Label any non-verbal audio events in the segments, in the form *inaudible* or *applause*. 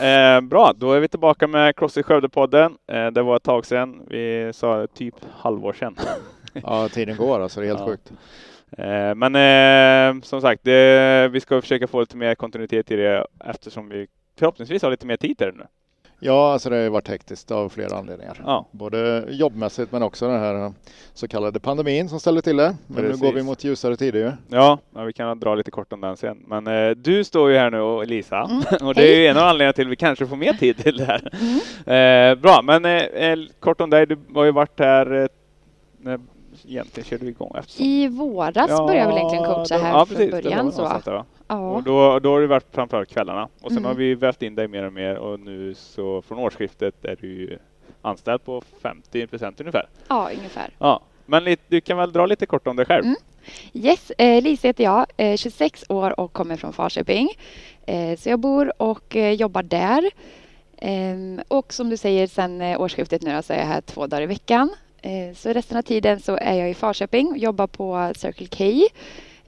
Ja, eh, bra, då är vi tillbaka med Crossfit Skövde-podden. Eh, det var ett tag sedan, vi sa typ halvår sedan. *laughs* ja, tiden går alltså, det är helt ja. sjukt. Eh, men eh, som sagt, det, vi ska försöka få lite mer kontinuitet i det eftersom vi förhoppningsvis har lite mer tid till det nu. Ja, alltså det har varit hektiskt av flera anledningar. Ja. Både jobbmässigt men också den här så kallade pandemin som ställer till det. Men Precis. nu går vi mot ljusare tider ju. Ja, ja, vi kan dra lite kort om den sen. Men eh, du står ju här nu och Lisa mm. *laughs* och det är ju en av anledningarna till att vi kanske får mer tid till det här. Mm. Eh, bra, men eh, eh kort om dig. Du har ju varit här eh, egentligen körde vi igång efter? I våras ja, började jag väl egentligen coacha här ja, från början. Så. Ja. Och då, då har det varit framförallt kvällarna och sen mm. har vi vävt in dig mer och mer och nu så från årsskiftet är du anställd på 50 procent ungefär. Ja, ungefär. Ja. Men du kan väl dra lite kort om dig själv? Mm. Yes, eh, Lisa heter jag, eh, 26 år och kommer från Falköping. Eh, så jag bor och eh, jobbar där. Ehm, och som du säger, sen eh, årsskiftet nu så är jag här två dagar i veckan. Eh, så resten av tiden så är jag i Falköping och jobbar på Circle K.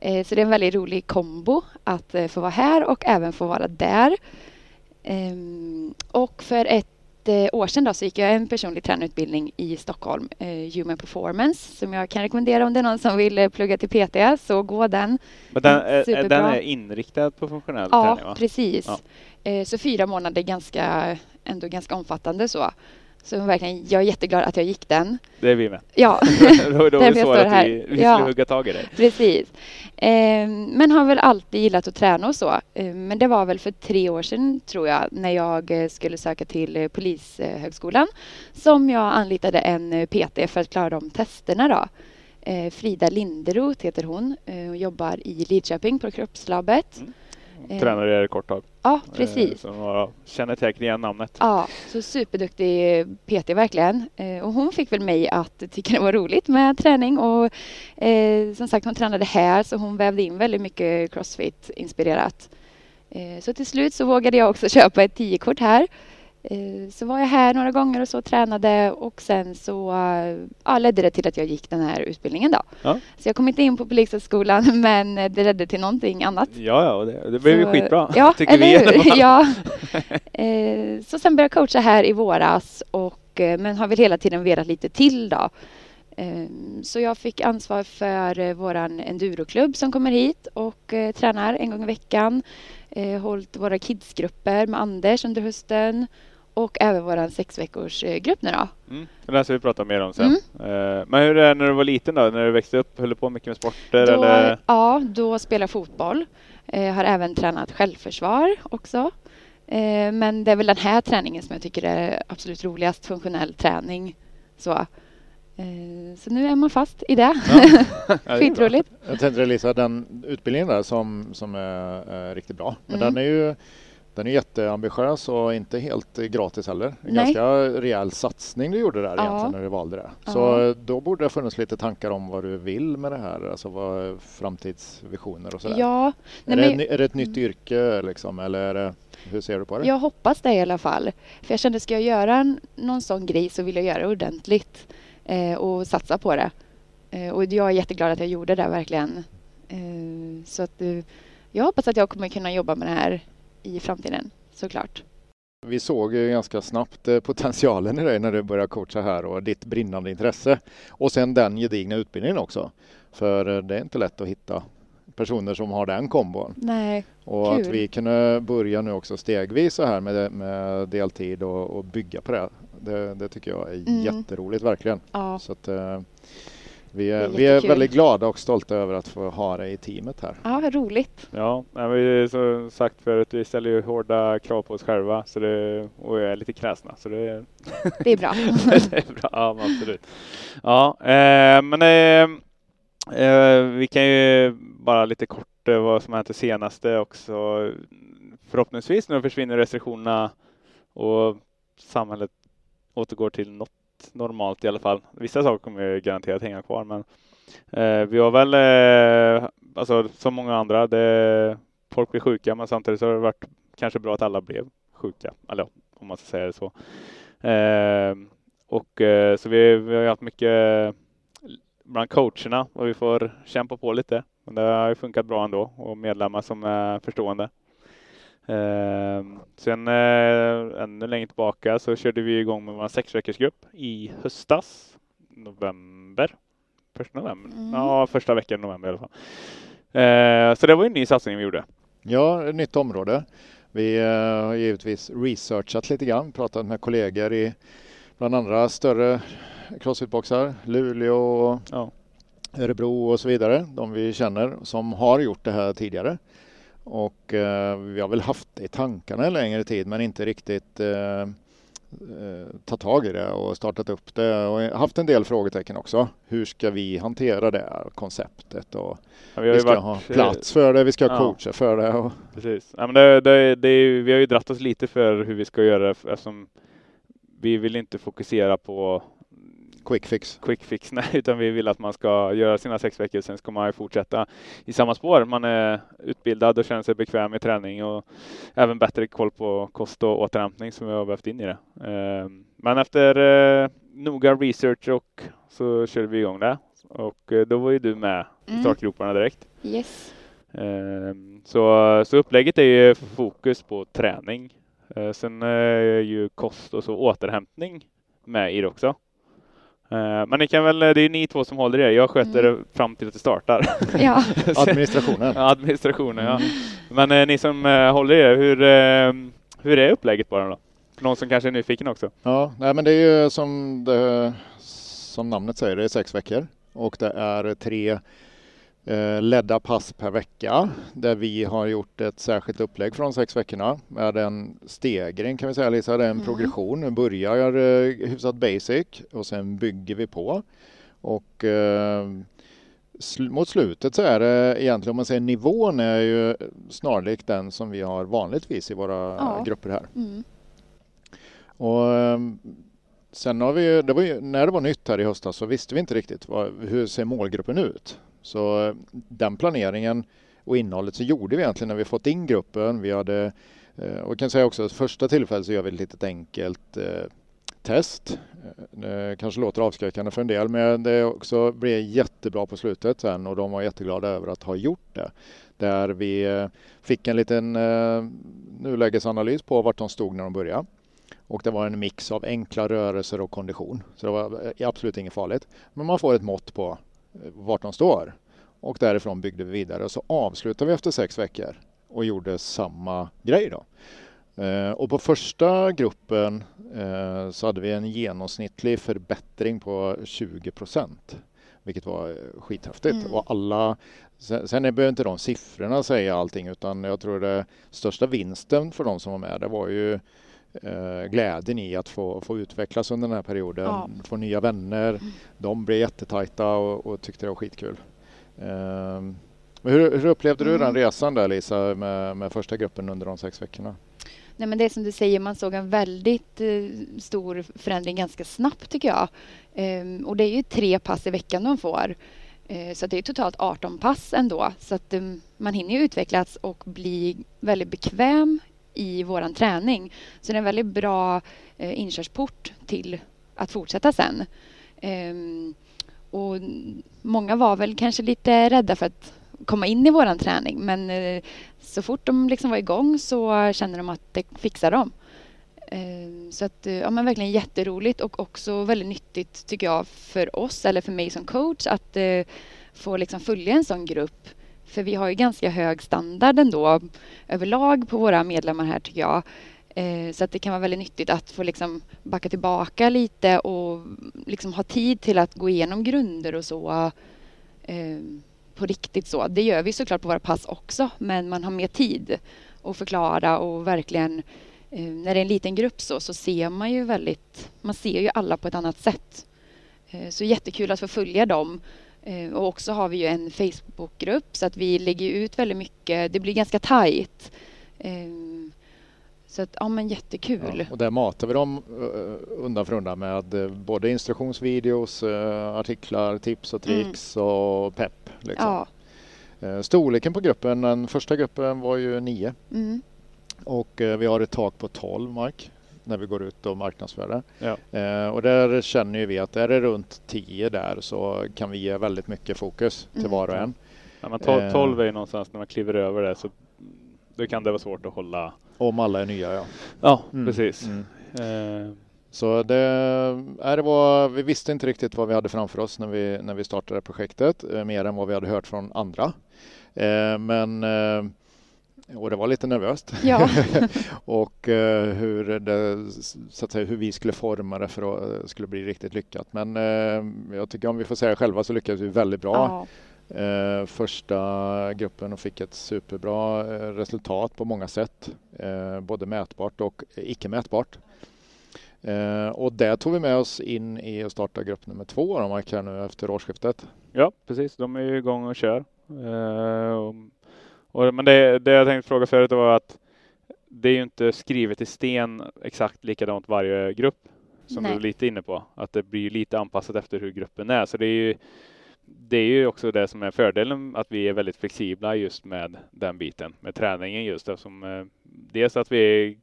Eh, så det är en väldigt rolig kombo att eh, få vara här och även få vara där. Ehm, och för ett år sedan då så gick jag en personlig tränarutbildning i Stockholm, Human Performance, som jag kan rekommendera om det är någon som vill plugga till PT, så gå den. Men den, är, den är inriktad på funktionell ja, träning? Va? Precis. Ja, precis. Så fyra månader ganska, ändå ganska omfattande så. Så verkligen, jag är jätteglad att jag gick den. Det är vi med. Ja, *laughs* då, *laughs* då är det så att här. vi, vi ja. skulle hugga tag i det. Precis. Eh, men har väl alltid gillat att träna och så. Eh, men det var väl för tre år sedan, tror jag, när jag eh, skulle söka till eh, Polishögskolan som jag anlitade en eh, PT för att klara de testerna. Då. Eh, Frida Linderoth heter hon och jobbar i Lidköping på Kroppslabbet. Mm. Eh, tränare i kort tag. Ja, precis. Så några känner säkert igen namnet. Ja, så superduktig PT verkligen. Eh, och hon fick väl mig att tycka det var roligt med träning och eh, som sagt hon tränade här så hon vävde in väldigt mycket crossfit-inspirerat. Eh, så till slut så vågade jag också *laughs* köpa ett 10-kort här Eh, så var jag här några gånger och så tränade och sen så ja, ledde det till att jag gick den här utbildningen. Då. Ja. Så jag kom inte in på Polishögskolan *laughs* men det ledde till någonting annat. Ja, ja det, det blev ju skitbra. *laughs* Ja, tycker eller vi hur? *laughs* ja. Eh, så sen började jag coacha här i våras och, eh, men har väl hela tiden velat lite till då. Så jag fick ansvar för våran enduroklubb som kommer hit och tränar en gång i veckan. Hållit våra kidsgrupper med Anders under hösten och även vår sex veckors grupp nu då. Mm. Den ska vi prata mer om sen. Mm. Eh, men hur är det när du var liten då? När du växte upp? Höll du på mycket med sporter? Då, eller? Ja, då spelade jag fotboll. Jag eh, har även tränat självförsvar också. Eh, men det är väl den här träningen som jag tycker är absolut roligast, funktionell träning. Så. Så nu är man fast i det. Ja. *laughs* Skitroligt. Jag tänkte Lisa, den utbildningen där som, som är, är riktigt bra, men mm. den är ju den är jätteambitiös och inte helt gratis heller. En Nej. ganska rejäl satsning du gjorde där ja. egentligen när du valde det. Ja. Så då borde det funnits lite tankar om vad du vill med det här, alltså vad framtidsvisioner och sådär. Ja. Nej, är, det, är det ett nytt yrke liksom, eller det, hur ser du på det? Jag hoppas det i alla fall. För jag kände, ska jag göra någon sån grej så vill jag göra det ordentligt eh, och satsa på det. Eh, och jag är jätteglad att jag gjorde det verkligen. Eh, så att eh, jag hoppas att jag kommer kunna jobba med det här i framtiden såklart. Vi såg ju ganska snabbt eh, potentialen i dig när du började coacha här och ditt brinnande intresse. Och sen den gedigna utbildningen också. För eh, det är inte lätt att hitta personer som har den kombon. Nej, och kul. att vi kunde börja nu också stegvis så här med, med deltid och, och bygga på det. Det, det tycker jag är mm. jätteroligt verkligen. Ja. Så att, eh, vi är, är vi är väldigt glada och stolta över att få ha dig i teamet här. Ja, roligt. Ja, vi som sagt förut, vi ställer ju hårda krav på oss själva så det, och är lite kräsna. Så det, det är bra. *laughs* det är bra, ja absolut. Ja, eh, men eh, eh, vi kan ju bara lite kort eh, vad som hänt det senaste också. Förhoppningsvis nu försvinner restriktionerna och samhället återgår till något normalt i alla fall. Vissa saker kommer garanterat hänga kvar, men eh, vi har väl, eh, alltså som många andra, det, folk blir sjuka, men samtidigt så har det varit kanske bra att alla blev sjuka, eller om man ska säga det så. Eh, och eh, så vi, vi har haft mycket bland coacherna och vi får kämpa på lite. Men det har ju funkat bra ändå och medlemmar som är förstående. Eh, sen eh, ännu längre tillbaka så körde vi igång med vår sexveckorsgrupp i höstas, november. Första november? Mm. Ja, första veckan i november i alla fall. Eh, så det var en ny satsning vi gjorde. Ja, ett nytt område. Vi eh, har givetvis researchat lite grann, pratat med kollegor i bland andra större crossfitboxar, Luleå och ja. Örebro och så vidare. De vi känner som har gjort det här tidigare. Och eh, vi har väl haft det i tankarna en längre tid men inte riktigt eh, eh, tagit tag i det och startat upp det och haft en del frågetecken också. Hur ska vi hantera det här konceptet? Och ja, vi, vi, ska varit, ha plats för det, vi ska ha ja, coacher för det. Och... Precis. Ja, men det, det, det, vi har ju dratt oss lite för hur vi ska göra det eftersom vi vill inte fokusera på quick fix. Quick fix, *laughs* nej, utan vi vill att man ska göra sina sex veckor, sen ska man fortsätta i samma spår. Man är utbildad och känner sig bekväm i träning och även bättre koll på kost och återhämtning som vi har behövt in i det. Ehm, men efter eh, noga research och så körde vi igång det och eh, då var ju du med i mm. startgroparna direkt. Yes. Ehm, så, så upplägget är ju fokus på träning. Eh, sen är ju kost och så återhämtning med i det också. Eh, men ni kan väl, det är ni två som håller det. Jag sköter mm. fram till att det startar. *laughs* Ja. *laughs* Administrationen. Ja, administrationen, ja. Mm. Men eh, ni som eh, håller det, hur, hur är upplägget bara då? Någon som kanske är nyfiken också? Ja, nej, men det är ju som, det, som namnet säger, det är sex veckor och det är tre Eh, ledda pass per vecka där vi har gjort ett särskilt upplägg för de sex veckorna med en stegring kan vi säga Lisa, det är en mm. progression. Vi börjar eh, hyfsat basic och sen bygger vi på. Och eh, sl mot slutet så är det egentligen, om man säger nivån är ju snarlik den som vi har vanligtvis i våra ja. grupper här. Mm. Och eh, Sen har vi, det ju, när det var nytt här i höstas så visste vi inte riktigt vad, hur ser målgruppen ut. Så eh, den planeringen och innehållet så gjorde vi egentligen när vi fått in gruppen. Vi hade, eh, och jag kan säga också att första tillfället så gör vi ett litet enkelt eh, test. Det kanske låter avskräckande för en del men det också blev jättebra på slutet sen och de var jätteglada över att ha gjort det. Där vi fick en liten nulägesanalys på vart de stod när de började. Och det var en mix av enkla rörelser och kondition. Så det var absolut inget farligt. Men man får ett mått på vart de står. Och därifrån byggde vi vidare och så avslutade vi efter sex veckor och gjorde samma grej då. Eh, och på första gruppen eh, så hade vi en genomsnittlig förbättring på 20 procent. Vilket var eh, skithäftigt. Mm. Och alla, sen, sen behöver inte de siffrorna säga allting utan jag tror det största vinsten för de som var med det var ju eh, glädjen i att få, få utvecklas under den här perioden, ja. få nya vänner. Mm. De blev jättetajta och, och tyckte det var skitkul. Eh, hur, hur, upplevde du mm. den resan där Lisa med, med första gruppen under de sex veckorna? Nej, men det är som du säger, man såg en väldigt eh, stor förändring ganska snabbt tycker jag. Eh, och det är ju tre pass i veckan de får. Eh, så det är totalt 18 pass ändå. Så att um, man hinner utvecklas och bli väldigt bekväm i vår träning. Så det är en väldigt bra eh, inkörsport till att fortsätta sen. Ehm, och många var väl kanske lite rädda för att komma in i vår träning men eh, så fort de liksom var igång så kände de att det fixar de. Ehm, så att, eh, ja men verkligen jätteroligt och också väldigt nyttigt tycker jag för oss eller för mig som coach att eh, få liksom följa en sån grupp för vi har ju ganska hög standard ändå överlag på våra medlemmar här tycker jag. Eh, så att det kan vara väldigt nyttigt att få liksom backa tillbaka lite och liksom ha tid till att gå igenom grunder och så eh, på riktigt så. Det gör vi såklart på våra pass också, men man har mer tid att förklara och verkligen eh, när det är en liten grupp så, så ser man ju väldigt, man ser ju alla på ett annat sätt. Så jättekul att få följa dem och också har vi ju en Facebookgrupp så att vi lägger ut väldigt mycket. Det blir ganska tajt. Ehm, så att, ja men jättekul. Ja, och där matar vi dem eh, undan för undan med eh, både instruktionsvideos, artiklar, tips och tricks mm. och pepp. Liksom. Ja. Storleken på gruppen, den första gruppen var ju nio. Mm. Och vi har ett tak på 12 mark när vi går ut och marknadsför det. Ja. Eh, och där känner vi att är det runt 10 där så kan vi ge väldigt mycket fokus till mm. var och en. Ja, men 12, 12 är ju någonstans när man kliver över det så då kan det vara svårt att hålla. Om alla är nya ja. Ja, mm. precis. Mm. Eh. Så det, äh, det var, vi visste inte riktigt vad vi hade framför oss när vi, när vi startade projektet, eh, mer än vad vi hade hört från andra. Eh, men eh, och det var lite nervöst. Ja. *laughs* och eh, hur, det, så att säga, hur vi skulle forma det för att det eh, skulle bli riktigt lyckat. Men eh, jag tycker om vi får säga själva så lyckades vi väldigt bra. Ja. Eh, första gruppen och fick ett superbra eh, resultat på många sätt. Eh, både mätbart och icke mätbart. och det tog vi med oss in i att starta grupp nummer två Mark, här nu efter årsskiftet. Ja, precis. De är igång och kör. Och och, men det, det jag tänkte fråga förut var att det är ju inte skrivet i sten exakt likadant varje grupp som Nej. du är lite inne på. Att det blir lite anpassat efter hur gruppen är. Så det är ju det är ju också det som är fördelen att vi är väldigt flexibla just med den biten med träningen just eftersom eh, dels att vi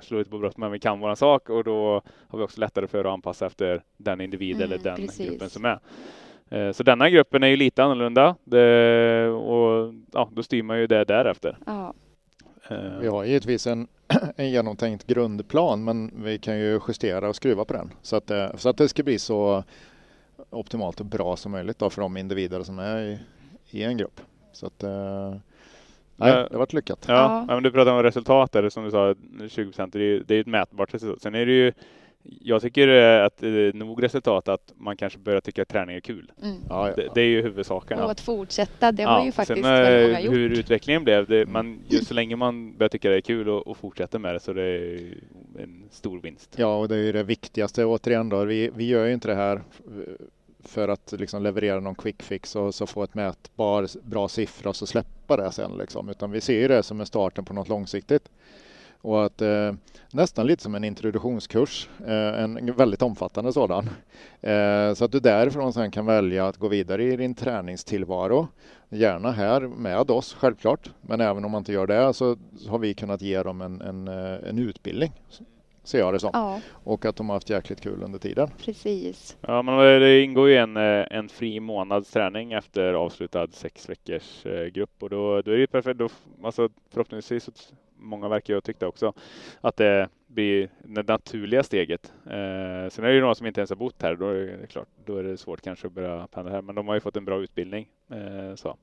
slår ut på brott men vi kan våran sak och då har vi också lättare för att anpassa efter den individ mm, eller den precis. gruppen som är. Eh, så denna gruppen är ju lite annorlunda det, och ja, då styr man ju det därefter. Ja. Eh. Vi har givetvis en, *clears throat* en genomtänkt grundplan men vi kan ju justera och skruva på den så att, det, så att det ska bli så optimalt och bra som möjligt då för de individer som är i, i en grupp. Så att, eh, nej, det har varit lyckat. Ja, ja. men du pratade om resultat där, som du sa, 20 procent, det är ju ett mätbart resultat. Sen är det ju jag tycker att det är nog resultat att man kanske börjar tycka att träning är kul. Mm. Ja, det, det, är ju huvudsaken. Och att fortsätta, det har ju faktiskt sen, väldigt många gjort. Hur utvecklingen blev, det, man, just så länge man börjar tycka det är kul och, och fortsätter med det så det är en stor vinst. Ja, och det är ju det viktigaste återigen då. Vi, vi gör ju inte det här för att liksom leverera någon quick fix och så få ett mätbar bra siffra och så släppa det sen liksom. Utan vi ser ju det som en starten på något långsiktigt. Och att eh, nästan lite som en introduktionskurs, eh, en väldigt omfattande sådan. Eh, så att du därifrån sen kan välja att gå vidare i din träningstillvaro. Gärna här med oss självklart, men även om man inte gör det så har vi kunnat ge dem en, en, eh, en utbildning ser jag det som. Ja. Och att de har haft jäkligt kul under tiden. Precis. Ja, men det ingår ju en, eh, en fri månads träning efter avslutad sex veckors eh, grupp och då, då är det perfekt. Då, alltså, förhoppningsvis många verkar ju ha tyckt det också, att det blir det naturliga steget. Eh, sen är det ju några som inte ens har bott här, då är det klart, då är det svårt kanske att börja pendla här, men de har ju fått en bra utbildning. Eh, så.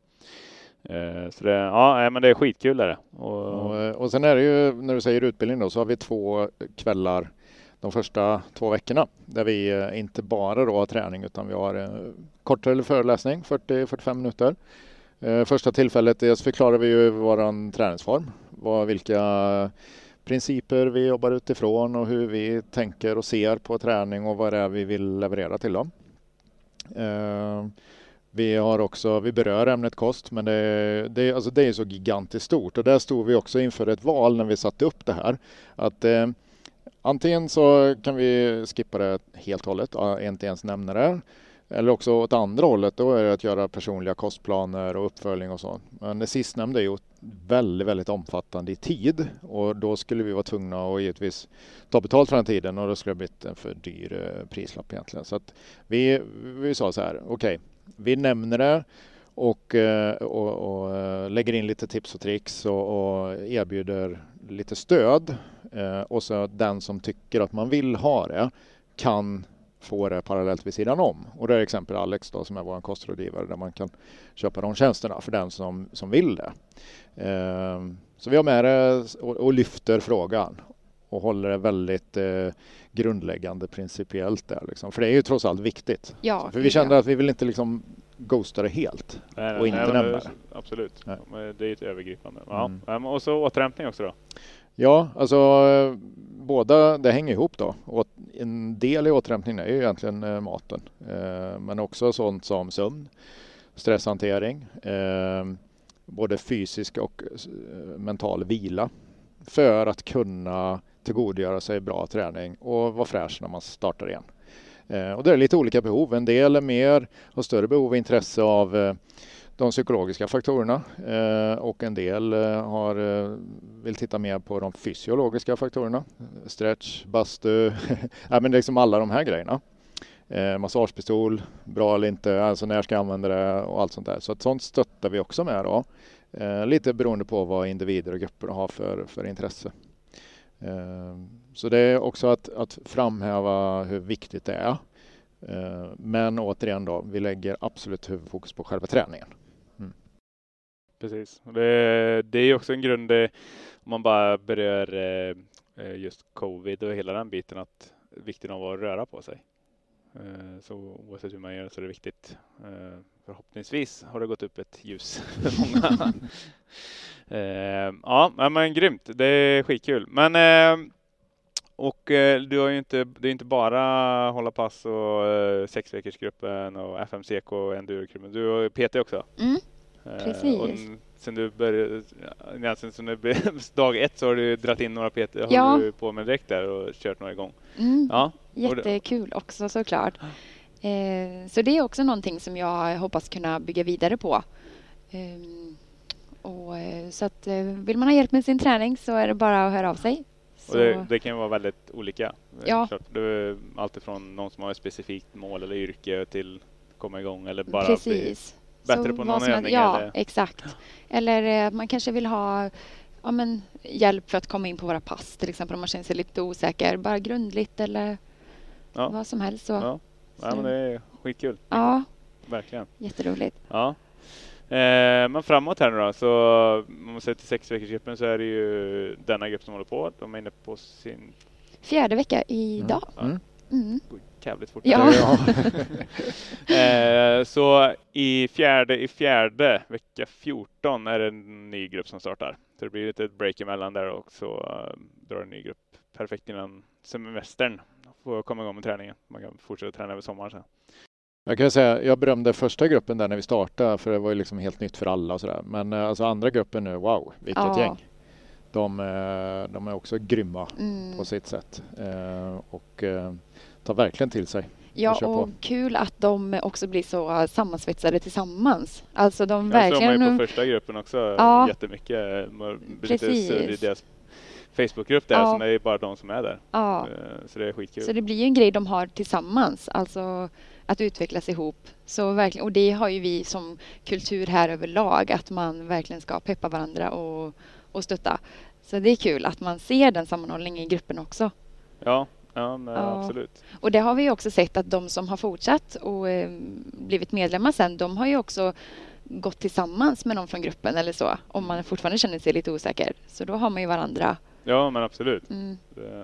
Eh, så det, ja, men det är skitkul är det. Och, och, eh, och sen är det ju, när du säger utbildning då, så har vi två kvällar de första två veckorna där vi eh, inte bara då har träning utan vi har eh, kortare föreläsning, 40-45 minuter. Eh, första tillfället dels förklarar vi ju vår träningsform, vad, vilka principer vi jobbar utifrån och hur vi tänker och ser på träning och vad det är vi vill leverera till dem. Eh, vi har också, vi berör ämnet kost, men det, det, alltså det är så gigantiskt stort och där stod vi också inför ett val när vi satte upp det här. Att eh, antingen så kan vi skippa det helt och hållet, inte ens nämna det. Eller också åt andra hållet, då är det att göra personliga kostplaner och uppföljning och så. Men det sistnämnda är ju väldigt, väldigt omfattande i tid och då skulle vi vara tvungna att givetvis ta betalt för den tiden och då skulle det blivit en för dyr eh, prislapp egentligen. Så att vi, vi sa så här, okej, okay, vi nämner det och, eh, och, och, eh, lägger in lite tips och tricks och, och erbjuder lite stöd. Och så den som tycker att man vill ha det kan få det parallellt vid sidan om. Och det är exempel Alex då, som är vår kostrådgivare där man kan köpa de tjänsterna för den som, som vill det. Så vi har med det och, och lyfter frågan och håller det väldigt eh, grundläggande principiellt där. Liksom. För det är ju trots allt viktigt. Ja, för vi kände ja. att vi vill inte liksom ghosta det helt nej, och inte nej, nämna det. Absolut, nej. det är ett övergripande. Ja. Mm. Och så återhämtning också då? Ja, alltså båda, det hänger ihop då. Och en del i återhämtningen är ju egentligen eh, maten. Eh, men också sånt som sömn, stresshantering, eh, både fysisk och eh, mental vila för att kunna tillgodogöra sig bra träning och vara fräsch när man startar igen. Eh, och det är lite olika behov. En del är mer och större behov och intresse av eh, de psykologiska faktorerna eh, och en del eh, har, eh, vill titta mer på de fysiologiska faktorerna. Stretch, bastu, *laughs* ja, men liksom alla de här grejerna. Eh, massagepistol, bra eller inte, alltså när ska jag använda det och allt sånt där. Så att sånt stöttar vi också med då. Eh, lite beroende på vad individer och grupper har för, för intresse. Eh, så det är också att, att framhäva hur viktigt det är. Eh, men återigen då, vi lägger absolut huvudfokus på själva träningen. Precis. Det, det är också en grund eh, om man bara berör eh, eh, just covid och hela den biten att vikten av att röra på sig. Så oavsett hur man gör så är det viktigt. Förhoppningsvis har det gått upp ett ljus *laughs* för många. *laughs* Ja, men grymt. Det är skitkul. Men och du har ju inte, det är inte bara hålla pass och sexveckorsgruppen och FMCK och endurogruppen. Du har PT också. Mm, precis. Och sen du började, egentligen sen du, *laughs* dag ett så har du dragit in några PT, ja. har du på med direkt där och kört några gång. Mm. Ja. Jättekul också såklart. Eh, så det är också någonting som jag hoppas kunna bygga vidare på. Ehm, och, eh, så att eh, vill man ha hjälp med sin träning så är det bara att höra av sig. Och det, det, kan vara väldigt olika. Ja. Det är alltifrån någon som har ett specifikt mål eller yrke till komma igång eller bara Precis. bli bättre så på någon övning. Ja, eller... exakt. Eller man kanske vill ha ja, men, hjälp för att komma in på våra pass till exempel om man känner sig lite osäker. Bara grundligt eller ja. vad som helst. Så. Ja. Ja, men det är skitkul. Ja. Verkligen. Jätteroligt. Ja. Eh, men framåt här nu då, så om man ser till sexveckorsgruppen så är det ju denna grupp som håller på. De är inne på sin fjärde vecka idag. Mm. Mm. Jävligt fort. Ja. *laughs* *laughs* eh, så i fjärde, i fjärde vecka 14 är det en ny grupp som startar. Så det blir lite ett break emellan där och så uh, drar en ny grupp perfekt innan semestern. Får komma igång med träningen. Man kan fortsätta träna över sommaren sen. Jag kan säga, jag berömde första gruppen där när vi startade för det var ju liksom helt nytt för alla och sådär. Men eh, alltså andra gruppen nu, wow, vilket ja. gäng. De, eh, de, är också grymma mm. på sitt sätt och tar verkligen till sig. Ja, och kul att de också blir så sammansvetsade tillsammans. Alltså de ja, verkligen... Jag såg man ju på första gruppen också ja, jättemycket. Precis. I deras Facebookgrupp där, ja. så det är bara de som är där. Ja. Eh, så det är skitkul. Så det blir ju en grej de har tillsammans, alltså att utvecklas ihop. Så verkligen, och det har ju vi som kultur här överlag, att man verkligen ska peppa varandra och, och stötta. Så det är kul att man ser den sammanhållningen i gruppen också. Ja, Ja, nej, ja, absolut. Och det har vi också sett att de som har fortsatt och eh, blivit medlemmar sen, de har ju också gått tillsammans med någon från gruppen eller så, om man fortfarande känner sig lite osäker. Så då har man ju varandra. Ja, men absolut. Mm.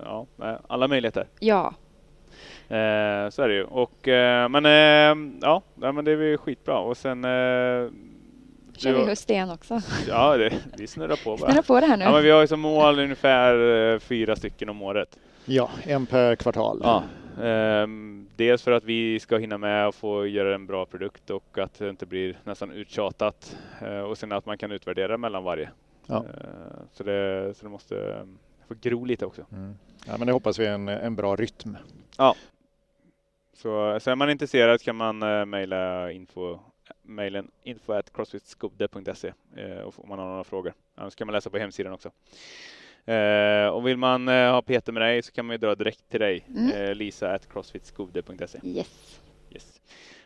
Ja, alla möjligheter. Ja. Eh, så är det ju. Och, eh, men eh, ja, men det är väl skitbra. Och sen eh, Kör vi höst igen också? *laughs* Ja, det, vi snurrar på bara. Snurrar på det här nu. Ja, men vi har ju som mål ungefär eh, fyra stycken om året. Ja, en per kvartal. Ja. Um, dels för att vi ska hinna med att få göra en bra produkt och att det inte blir nästan uttjatat. Uh, och sen att man kan utvärdera mellan varje. Ja. Uh, så, det, så det måste um, få gro lite också. Mm. Ja, men det hoppas vi är en, en bra rytm. Ja. Så, så är man intresserad kan man uh, mejla info mejlen info at crossfitskode.se uh, om man har några frågor. Annars kan man läsa på hemsidan också. Eh, och vill man eh, ha Peter med dig så kan man ju dra direkt till dig, mm. eh, lisa at crossfitskode.se. Yes. yes.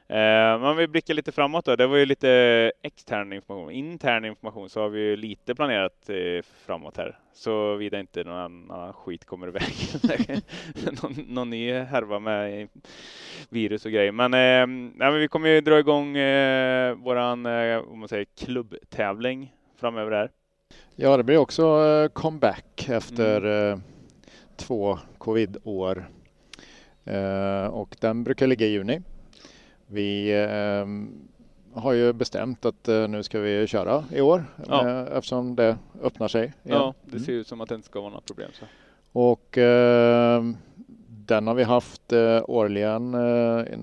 Eh, man vill blicka lite framåt då. Det var ju lite extern information. Intern information så har vi ju lite planerat eh, framåt här. Så vida inte någon annan skit kommer iväg. *laughs* någon, någon ny härva med virus och grejer. Men, eh, nej, men vi kommer ju dra igång eh, våran eh, om man säger, klubbtävling framöver här. Ja, det blir också eh, comeback efter mm. Eh, två covid-år. Eh, och den brukar ligga i juni. Vi har ju bestämt att nu ska vi köra i år ja. eftersom det öppnar sig. Igen. Ja, det ser ut som att det inte ska vara något problem. Så. Och den har vi haft årligen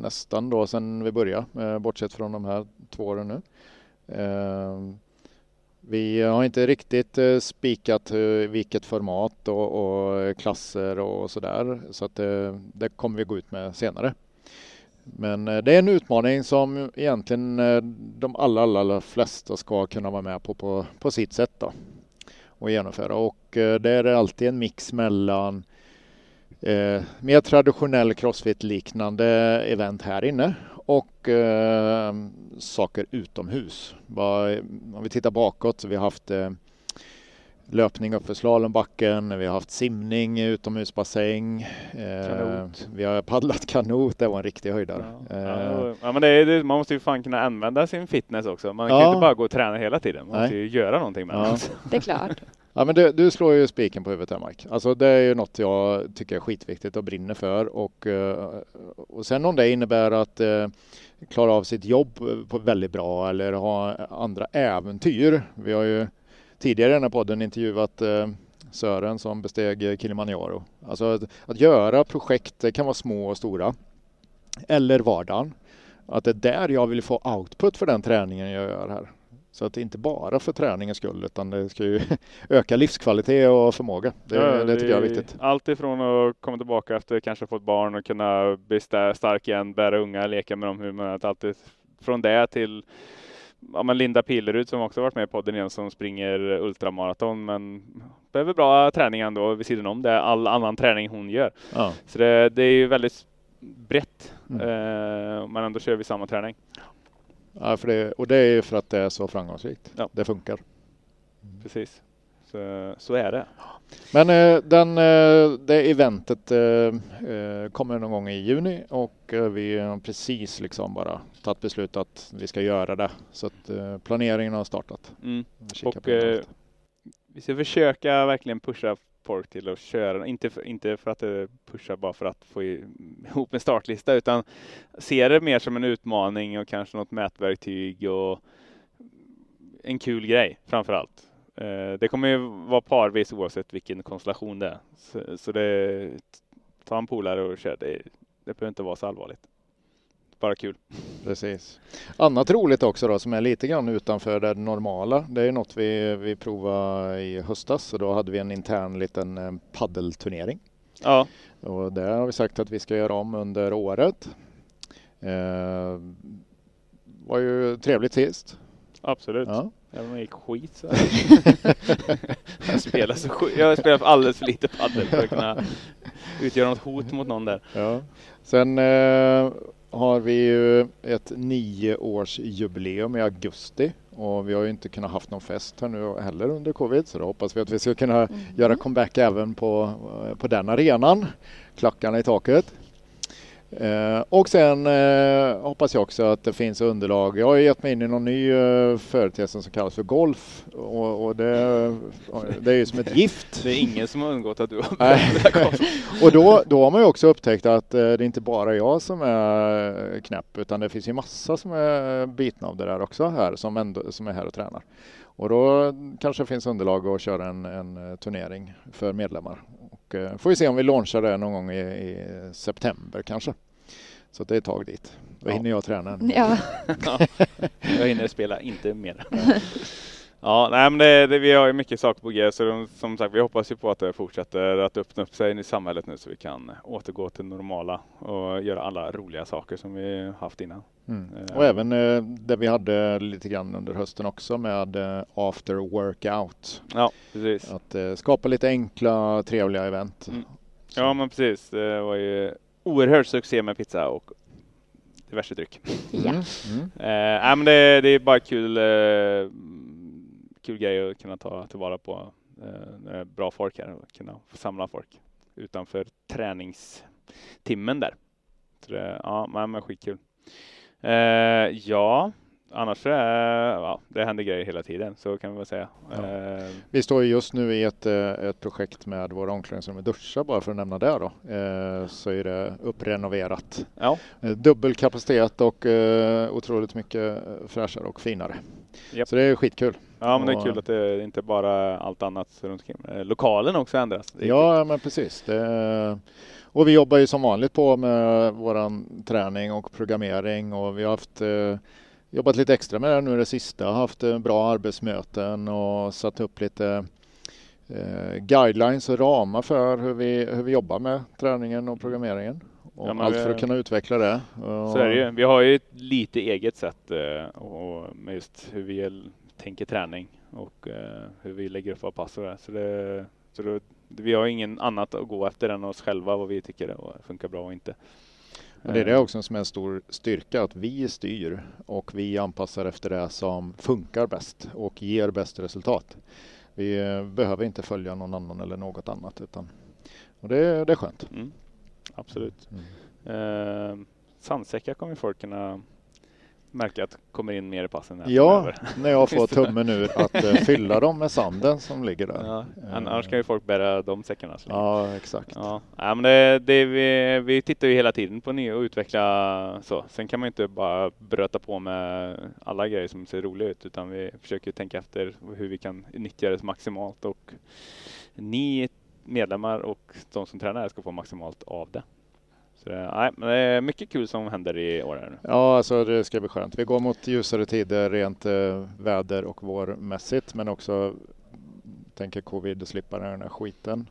nästan då sedan vi började, bortsett från de här två åren nu. Vi har inte riktigt eh, spikat eh, vilket format och, och eh, klasser och sådär så att det, det, kommer vi gå ut med senare. Men det är en utmaning som egentligen de allra, allra flesta ska kunna vara med på på, på sitt sätt då, och genomföra och det är alltid en mix mellan eh, mer traditionell crossfit-liknande event här inne och eh, saker utomhus. Om vi tittar bakåt, vi har haft eh, löpning uppför slalombacken, vi har haft simning i utomhusbassäng, eh, vi har paddlat kanot, det var en riktig höjdare. Ja. Eh, ja, men det är, man måste ju fan kunna använda sin fitness också. Man kan ja. inte bara gå och träna hela tiden, man Nej. måste ju göra någonting med ja. det. Det är klart. Ja, men du, du, slår ju spiken på huvudet här Mark. Alltså det är ju något jag tycker är skitviktigt och brinner för. Och, eh, och sen om det innebär att eh, klara av sitt jobb på väldigt bra eller ha andra äventyr. Vi har ju tidigare i den här podden intervjuat eh, Sören som besteg Kilimanjaro. Alltså att, att göra projekt, det kan vara små och stora. Eller vardagen. Att det är där jag vill få output för den träningen jag gör här. Så att det inte bara för träningens skull utan det ska ju *laughs* öka livskvalitet och förmåga. Det, ja, det tycker jag är viktigt. Allt ifrån att komma tillbaka efter kanske fått barn och kunna bli stark igen, bära unga, leka med dem, hur man alltid från det till ja, men Linda Pillerud som också varit med i podden igen som springer ultramaraton men behöver bra träning ändå vid sidan om det, all annan träning hon gör. Ja. Så det, det, är ju väldigt brett mm. eh, men ändå kör vi samma träning. Ja, för det, och det är för att det är så framgångsrikt. Ja. Det funkar. Precis, så, så är det. Men eh, den, eh, det eventet eh, kommer någon gång i juni och vi har precis liksom bara tagit beslut att vi ska göra det. Så att planeringen har startat. Mm. Och, vi ska försöka verkligen pusha folk till att köra, inte för, inte för att eh, pusha bara för att få *laughs* ihop en startlista utan ser det mer som en utmaning och kanske något mätverktyg och en kul grej framför allt. Eh, det kommer ju vara parvis oavsett vilken konstellation det är. Så, så det, ta en polare och kör. Det, det behöver inte vara så allvarligt. Bara kul. *laughs* Precis. Annat roligt också då som är lite grann utanför det normala. Det är något vi, vi provade i höstas och då hade vi en intern liten eh, paddelturnering. Ja. Och det har vi sagt att vi ska göra om under året. Eh, var ju trevligt sist. Absolut. Ja. Även om jag gick skit så *laughs* jag spelar så Jag spelar alldeles för lite padel för att kunna utgöra något hot mot någon där. Ja. Sen eh, har vi ju ett nioårsjubileum i augusti och vi har ju inte kunnat haft någon fest här nu heller under covid så då hoppas vi att vi ska kunna mm. göra comeback även på, på den arenan. Klackarna i taket. Eh, och sen eh, hoppas jag också att det finns underlag. Jag har gett mig in i någon ny eh, företeelse som kallas för golf och, och det, det, är ju som ett *laughs* gift. Det är ingen som har undgått att du har *laughs* Och då, då har man ju också upptäckt att eh, det är inte bara jag som är knäpp utan det finns ju massa som är bitna av det där också här som, ändå, som är här och tränar. Och då kanske det finns underlag att köra en, en turnering för medlemmar och eh, får vi se om vi launchar det någon gång i, i september kanske. Så det är ett tag dit. Då ja. hinner jag träna. Ja. ja. *laughs* Jag hinner spela, inte mer. *laughs* Ja, nej, men det, det, vi har ju mycket saker på G så de, som sagt, vi hoppas ju på att det fortsätter att öppna upp sig i samhället nu så vi kan återgå till normala och göra alla roliga saker som vi haft innan. Mm. Uh, och även uh, det vi hade lite grann under hösten också med uh, after workout. Ja, precis. Att uh, skapa lite enkla, trevliga event. Mm. Ja, men precis. Det var ju oerhörd succé med pizza och diverse dryck. Ja. Mm. Mm. men det, det, är bara kul kul grej att kunna ta tillvara på eh, bra folk här och kunna få samla folk utanför träningstimmen där. Så det, ja, men skitkul. Eh, ja, annars är ja, det händer grejer hela tiden, så kan vi väl säga. Ja. Eh, vi står just nu i ett, eh, ett projekt med våra omklädningsrum med duschar, bara för att nämna det då, eh, så är det upprenoverat. Ja. Eh, dubbel kapacitet och eh, otroligt mycket fräschare och finare. Yep. Så det är skitkul. Ja, men det är kul att det inte bara allt annat runt omkring. Lokalen också ändras. Ja, men precis. Det, och vi jobbar ju som vanligt på med våran träning och programmering och vi har haft eh, jobbat lite extra med det nu det sista, haft eh, bra arbetsmöten och satt upp lite eh, guidelines och ramar för hur vi, hur vi jobbar med träningen och programmeringen. Och ja, allt för att kunna utveckla det. Så är det ju. Vi har ju ett lite eget sätt eh, och med just hur vi tänker träning och hur vi lägger upp våra pass och det. Så det, så det, vi har ingen annat att gå efter än oss själva, vad vi tycker funkar bra och inte. Och det är det också som är en stor styrka, att vi styr och vi anpassar efter det som funkar bäst och ger bäst resultat. Vi eh, behöver inte följa någon annan eller något annat. Utan, och det, det är skönt. Mm. Absolut. Mm. Eh, sandsäckar kommer folk kunna märka att kommer in mer i passen. Ja, när jag får *laughs* tummen ur att uh, fylla dem med sanden som ligger där. Ja, annars kan ju folk bära de säckarna. Ja, exakt. Ja, ja men det, det, vi, vi tittar ju hela tiden på nya och utveckla så. Sen kan man inte bara bröta på med alla grejer som ser roliga ut, utan vi försöker tänka efter hur vi kan nyttja det maximalt och ni medlemmar och de som tränar ska få maximalt av det. Så det, nej, men det är mycket kul som händer i år. Här. Ja, alltså det ska bli skönt. Vi går mot ljusare tider rent eh, väder och vårmässigt, men också tänker covid slippa den här skiten.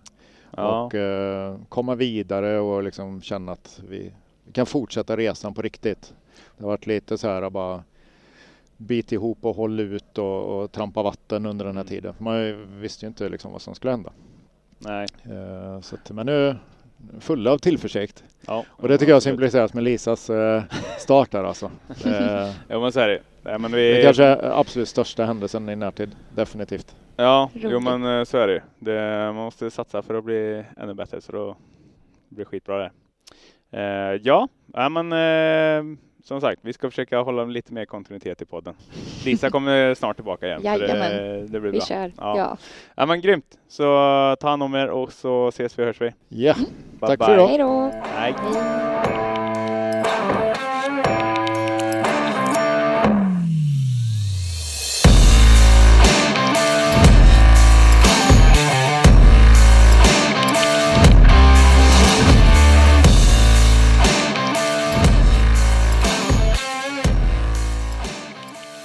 Ja. Och eh, komma vidare och liksom känna att vi, vi, kan fortsätta resan på riktigt. Det har varit lite så här bara bit ihop och håll ut och, och trampa vatten under den här mm. tiden. Man visste ju inte liksom vad som skulle hända. Nej. Eh, så att, men nu, fulla av tillförsikt. Ja, och det tycker jag symboliseras med Lisas eh, start där alltså. Eh, *laughs* jo men så är det Nej, men vi... Det kanske är absolut största händelsen i närtid, definitivt. Ja, jo men eh, så är det det, Man måste satsa för att bli ännu bättre så då blir det skitbra det. Eh, ja, ja men eh, som sagt, vi ska försöka hålla lite mer kontinuitet i podden. Lisa kommer snart tillbaka igen. Jajamän, det, det blir vi bra. kör. Ja. Ja. ja men grymt. Så ta hand om er och så ses vi och hörs vi. Ja, mm. tack för idag. Hej då. Hej.